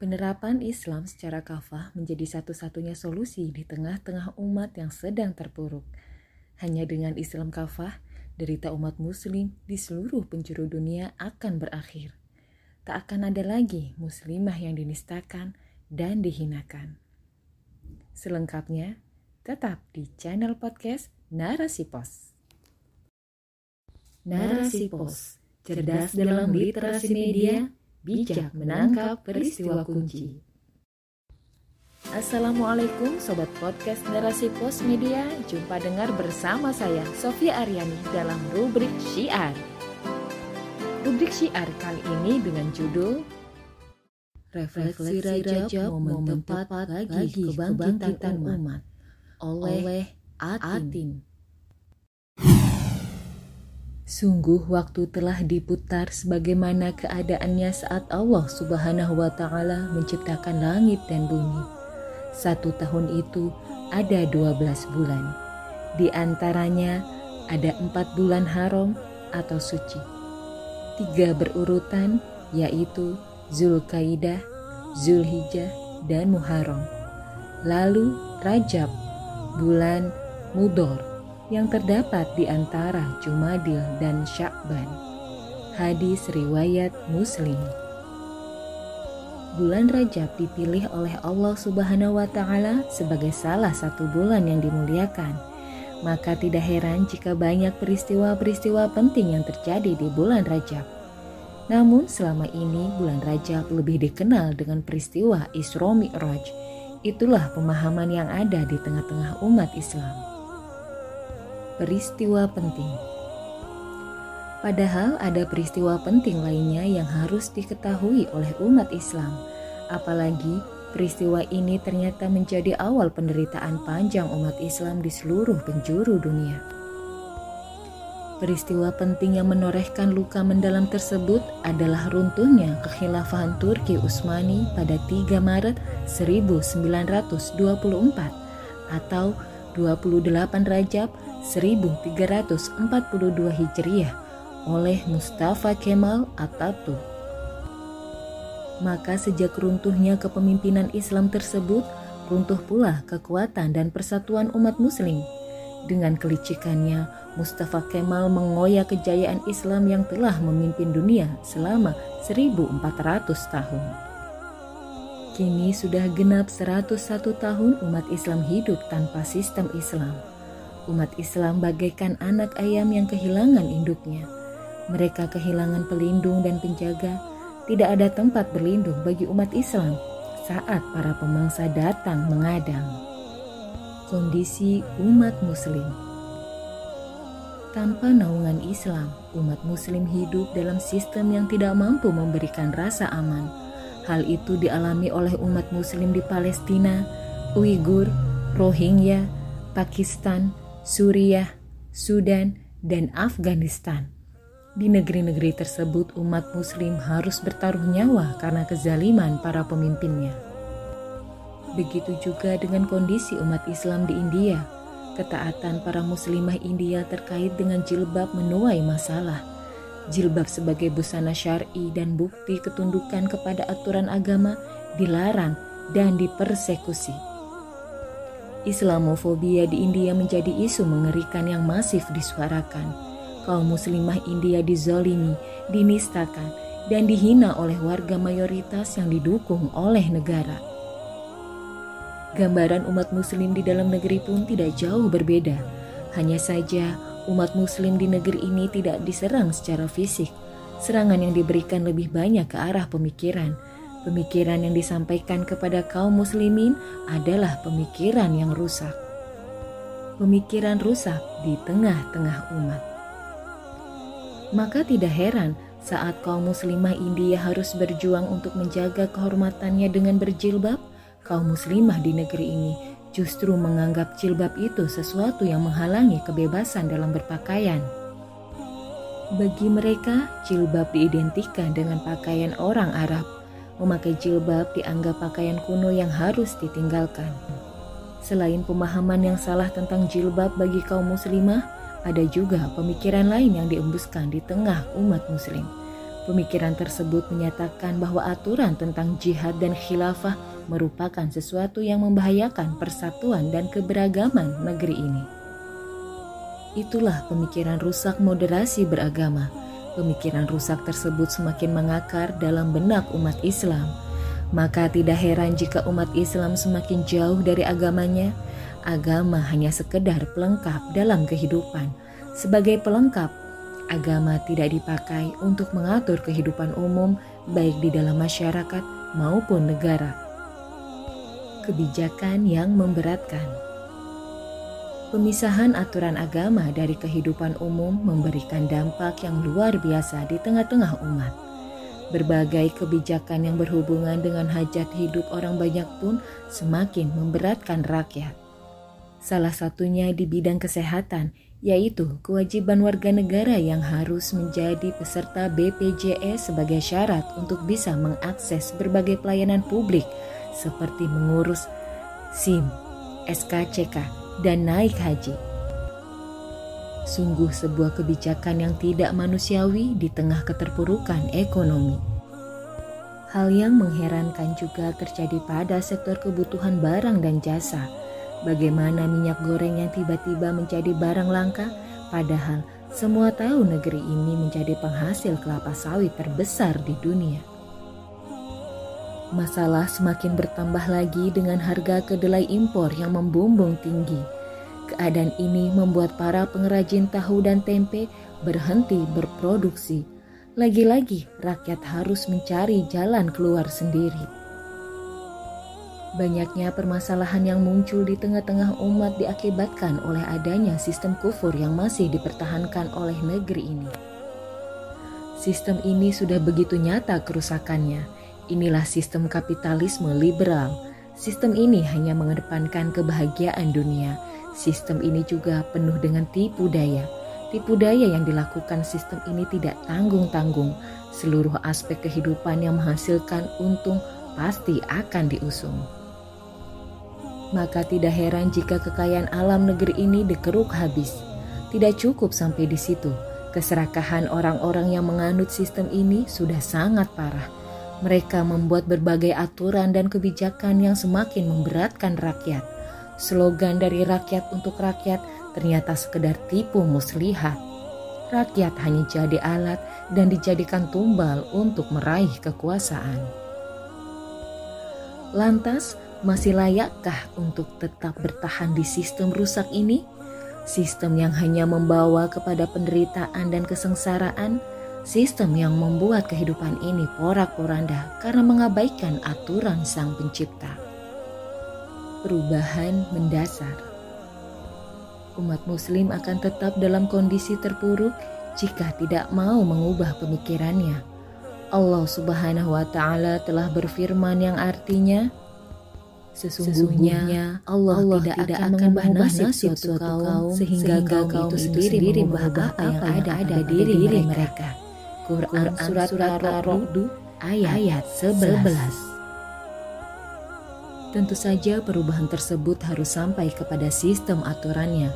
Penerapan Islam secara kafah menjadi satu-satunya solusi di tengah-tengah umat yang sedang terpuruk. Hanya dengan Islam kafah, derita umat muslim di seluruh penjuru dunia akan berakhir. Tak akan ada lagi muslimah yang dinistakan dan dihinakan. Selengkapnya, tetap di channel podcast Narasi Pos. Narasi Pos, cerdas dalam literasi media, bijak menangkap peristiwa kunci. Assalamualaikum Sobat Podcast Narasi Pos Media. Jumpa dengar bersama saya Sofia Aryani dalam rubrik Syiar. Rubrik Syiar kali ini dengan judul Refleksi Rajab Momen Tepat Bagi Kebangkitan Umat. Oleh Atin Sungguh waktu telah diputar sebagaimana keadaannya saat Allah Subhanahu wa taala menciptakan langit dan bumi. Satu tahun itu ada dua belas bulan. Di antaranya ada empat bulan haram atau suci. Tiga berurutan yaitu Zulkaidah, Zulhijjah, dan Muharram. Lalu Rajab, bulan Mudor yang terdapat di antara Jumadil dan Syakban. Hadis riwayat Muslim. Bulan Rajab dipilih oleh Allah Subhanahu wa taala sebagai salah satu bulan yang dimuliakan. Maka tidak heran jika banyak peristiwa-peristiwa penting yang terjadi di bulan Rajab. Namun selama ini bulan Rajab lebih dikenal dengan peristiwa Isra Mi'raj. Itulah pemahaman yang ada di tengah-tengah umat Islam peristiwa penting. Padahal ada peristiwa penting lainnya yang harus diketahui oleh umat Islam, apalagi peristiwa ini ternyata menjadi awal penderitaan panjang umat Islam di seluruh penjuru dunia. Peristiwa penting yang menorehkan luka mendalam tersebut adalah runtuhnya kekhilafahan Turki Utsmani pada 3 Maret 1924 atau 28 Rajab 1342 Hijriah oleh Mustafa Kemal Atatürk. Maka sejak runtuhnya kepemimpinan Islam tersebut, runtuh pula kekuatan dan persatuan umat muslim. Dengan kelicikannya, Mustafa Kemal mengoyak kejayaan Islam yang telah memimpin dunia selama 1400 tahun. Kini sudah genap 101 tahun umat Islam hidup tanpa sistem Islam. Umat Islam bagaikan anak ayam yang kehilangan induknya. Mereka kehilangan pelindung dan penjaga. Tidak ada tempat berlindung bagi umat Islam saat para pemangsa datang mengadang. Kondisi umat Muslim tanpa naungan Islam, umat Muslim hidup dalam sistem yang tidak mampu memberikan rasa aman Hal itu dialami oleh umat muslim di Palestina, Uighur, Rohingya, Pakistan, Suriah, Sudan, dan Afghanistan. Di negeri-negeri tersebut umat muslim harus bertaruh nyawa karena kezaliman para pemimpinnya. Begitu juga dengan kondisi umat Islam di India. Ketaatan para muslimah India terkait dengan jilbab menuai masalah Jilbab sebagai busana syar'i dan bukti ketundukan kepada aturan agama dilarang dan dipersekusi. Islamofobia di India menjadi isu mengerikan yang masif disuarakan. Kaum muslimah India dizolimi, dinistakan, dan dihina oleh warga mayoritas yang didukung oleh negara. Gambaran umat muslim di dalam negeri pun tidak jauh berbeda. Hanya saja umat muslim di negeri ini tidak diserang secara fisik. Serangan yang diberikan lebih banyak ke arah pemikiran. Pemikiran yang disampaikan kepada kaum muslimin adalah pemikiran yang rusak. Pemikiran rusak di tengah-tengah umat. Maka tidak heran saat kaum muslimah India harus berjuang untuk menjaga kehormatannya dengan berjilbab, kaum muslimah di negeri ini justru menganggap jilbab itu sesuatu yang menghalangi kebebasan dalam berpakaian. Bagi mereka, jilbab diidentikan dengan pakaian orang Arab. Memakai jilbab dianggap pakaian kuno yang harus ditinggalkan. Selain pemahaman yang salah tentang jilbab bagi kaum muslimah, ada juga pemikiran lain yang diembuskan di tengah umat muslim. Pemikiran tersebut menyatakan bahwa aturan tentang jihad dan khilafah merupakan sesuatu yang membahayakan persatuan dan keberagaman negeri ini. Itulah pemikiran rusak moderasi beragama. Pemikiran rusak tersebut semakin mengakar dalam benak umat Islam. Maka tidak heran jika umat Islam semakin jauh dari agamanya. Agama hanya sekedar pelengkap dalam kehidupan. Sebagai pelengkap, agama tidak dipakai untuk mengatur kehidupan umum baik di dalam masyarakat maupun negara. Kebijakan yang memberatkan Pemisahan aturan agama dari kehidupan umum memberikan dampak yang luar biasa di tengah-tengah umat. Berbagai kebijakan yang berhubungan dengan hajat hidup orang banyak pun semakin memberatkan rakyat. Salah satunya di bidang kesehatan, yaitu kewajiban warga negara yang harus menjadi peserta BPJS sebagai syarat untuk bisa mengakses berbagai pelayanan publik seperti mengurus SIM, SKCK, dan naik haji. Sungguh sebuah kebijakan yang tidak manusiawi di tengah keterpurukan ekonomi. Hal yang mengherankan juga terjadi pada sektor kebutuhan barang dan jasa. Bagaimana minyak goreng yang tiba-tiba menjadi barang langka, padahal semua tahu negeri ini menjadi penghasil kelapa sawit terbesar di dunia. Masalah semakin bertambah lagi dengan harga kedelai impor yang membumbung tinggi. Keadaan ini membuat para pengrajin tahu dan tempe berhenti berproduksi. Lagi-lagi, rakyat harus mencari jalan keluar sendiri. Banyaknya permasalahan yang muncul di tengah-tengah umat diakibatkan oleh adanya sistem kufur yang masih dipertahankan oleh negeri ini. Sistem ini sudah begitu nyata kerusakannya Inilah sistem kapitalisme liberal. Sistem ini hanya mengedepankan kebahagiaan dunia. Sistem ini juga penuh dengan tipu daya. Tipu daya yang dilakukan sistem ini tidak tanggung-tanggung. Seluruh aspek kehidupan yang menghasilkan untung pasti akan diusung. Maka tidak heran jika kekayaan alam negeri ini dikeruk habis. Tidak cukup sampai di situ. Keserakahan orang-orang yang menganut sistem ini sudah sangat parah mereka membuat berbagai aturan dan kebijakan yang semakin memberatkan rakyat. Slogan dari rakyat untuk rakyat ternyata sekedar tipu muslihat. Rakyat hanya jadi alat dan dijadikan tumbal untuk meraih kekuasaan. Lantas, masih layakkah untuk tetap bertahan di sistem rusak ini? Sistem yang hanya membawa kepada penderitaan dan kesengsaraan, Sistem yang membuat kehidupan ini porak-poranda karena mengabaikan aturan Sang Pencipta. Perubahan mendasar. Umat Muslim akan tetap dalam kondisi terpuruk jika tidak mau mengubah pemikirannya. Allah Subhanahu wa Ta'ala telah berfirman yang artinya, Sesungguhnya Allah, Allah tidak, tidak akan mengubah nasib suatu kaum sehingga kaum itu sendiri mengubah apa yang ada pada diri mereka. mereka. Quran, surat, Ar-Ra'd ayat, ayat 11. Tentu saja perubahan tersebut harus sampai kepada sistem aturannya.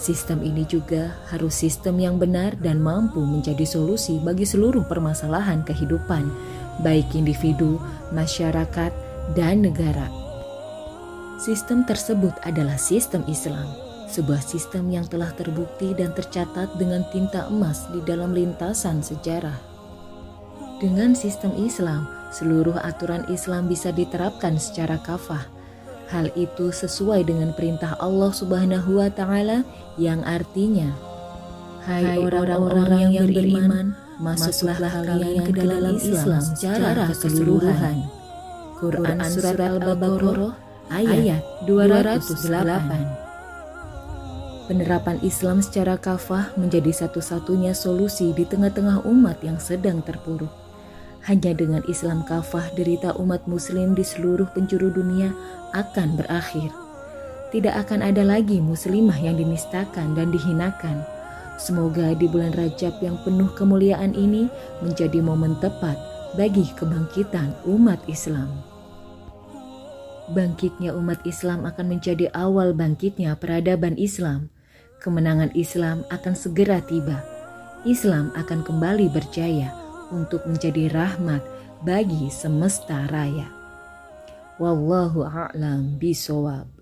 Sistem ini juga harus sistem yang benar dan mampu menjadi solusi bagi seluruh permasalahan kehidupan, baik individu, masyarakat, dan negara. Sistem tersebut adalah sistem Islam sebuah sistem yang telah terbukti dan tercatat dengan tinta emas di dalam lintasan sejarah. Dengan sistem Islam, seluruh aturan Islam bisa diterapkan secara kafah. Hal itu sesuai dengan perintah Allah Subhanahu wa taala yang artinya Hai orang-orang yang beriman, masuklah kalian ke dalam Islam secara keseluruhan. Quran Surat Al-Baqarah ayat 208 penerapan Islam secara kafah menjadi satu-satunya solusi di tengah-tengah umat yang sedang terpuruk. Hanya dengan Islam kafah derita umat muslim di seluruh penjuru dunia akan berakhir. Tidak akan ada lagi muslimah yang dinistakan dan dihinakan. Semoga di bulan Rajab yang penuh kemuliaan ini menjadi momen tepat bagi kebangkitan umat Islam. Bangkitnya umat Islam akan menjadi awal bangkitnya peradaban Islam kemenangan Islam akan segera tiba. Islam akan kembali berjaya. untuk menjadi rahmat bagi semesta raya. Wallahu a'lam bisawab.